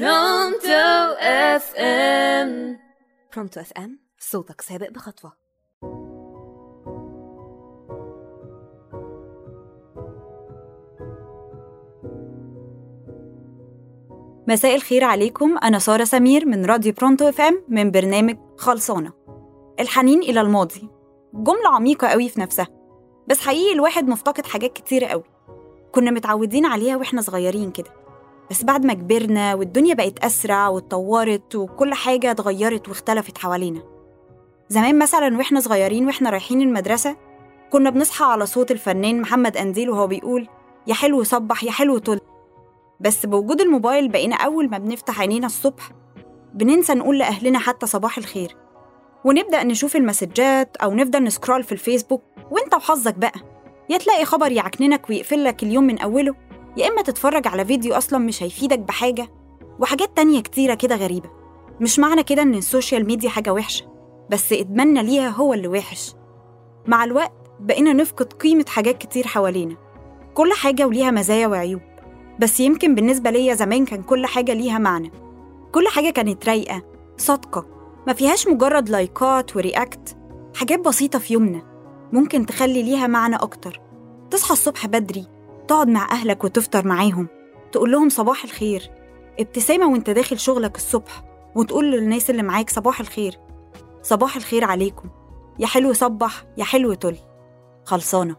Pronto FM Pronto FM صوتك سابق بخطوة. مساء الخير عليكم. أنا سارة سمير من راديو Pronto FM من برنامج خلصانة الحنين إلى الماضي. جملة عميقة قوي في نفسها. بس حقيقي الواحد مفتقد حاجات كتيرة قوي كنا متعودين عليها وإحنا صغيرين كده. بس بعد ما كبرنا والدنيا بقت أسرع واتطورت وكل حاجة اتغيرت واختلفت حوالينا. زمان مثلا وإحنا صغيرين وإحنا رايحين المدرسة كنا بنصحى على صوت الفنان محمد أنديل وهو بيقول يا حلو صبح يا حلو طل. بس بوجود الموبايل بقينا أول ما بنفتح عينينا الصبح بننسى نقول لأهلنا حتى صباح الخير. ونبدأ نشوف المسجات أو نفضل نسكرول في الفيسبوك وإنت وحظك بقى. يا تلاقي خبر يعكننك ويقفل لك اليوم من أوله. يا إما تتفرج على فيديو أصلا مش هيفيدك بحاجة وحاجات تانية كتيرة كده غريبة. مش معنى كده إن ال social media حاجة وحشة بس إدماننا ليها هو اللي وحش. مع الوقت بقينا نفقد قيمة حاجات كتير حوالينا. كل حاجة وليها مزايا وعيوب بس يمكن بالنسبة ليا زمان كان كل حاجة ليها معنى. كل حاجة كانت رايقة صادقة ما فيهاش مجرد لايكات ورياكت حاجات بسيطة في يومنا ممكن تخلي ليها معنى أكتر. تصحى الصبح بدري تقعد مع أهلك وتفطر معاهم تقول لهم صباح الخير ابتسامة وأنت داخل شغلك الصبح وتقول للناس اللي معاك صباح الخير صباح الخير عليكم يا حلو صبح يا حلو تل. خلصانة.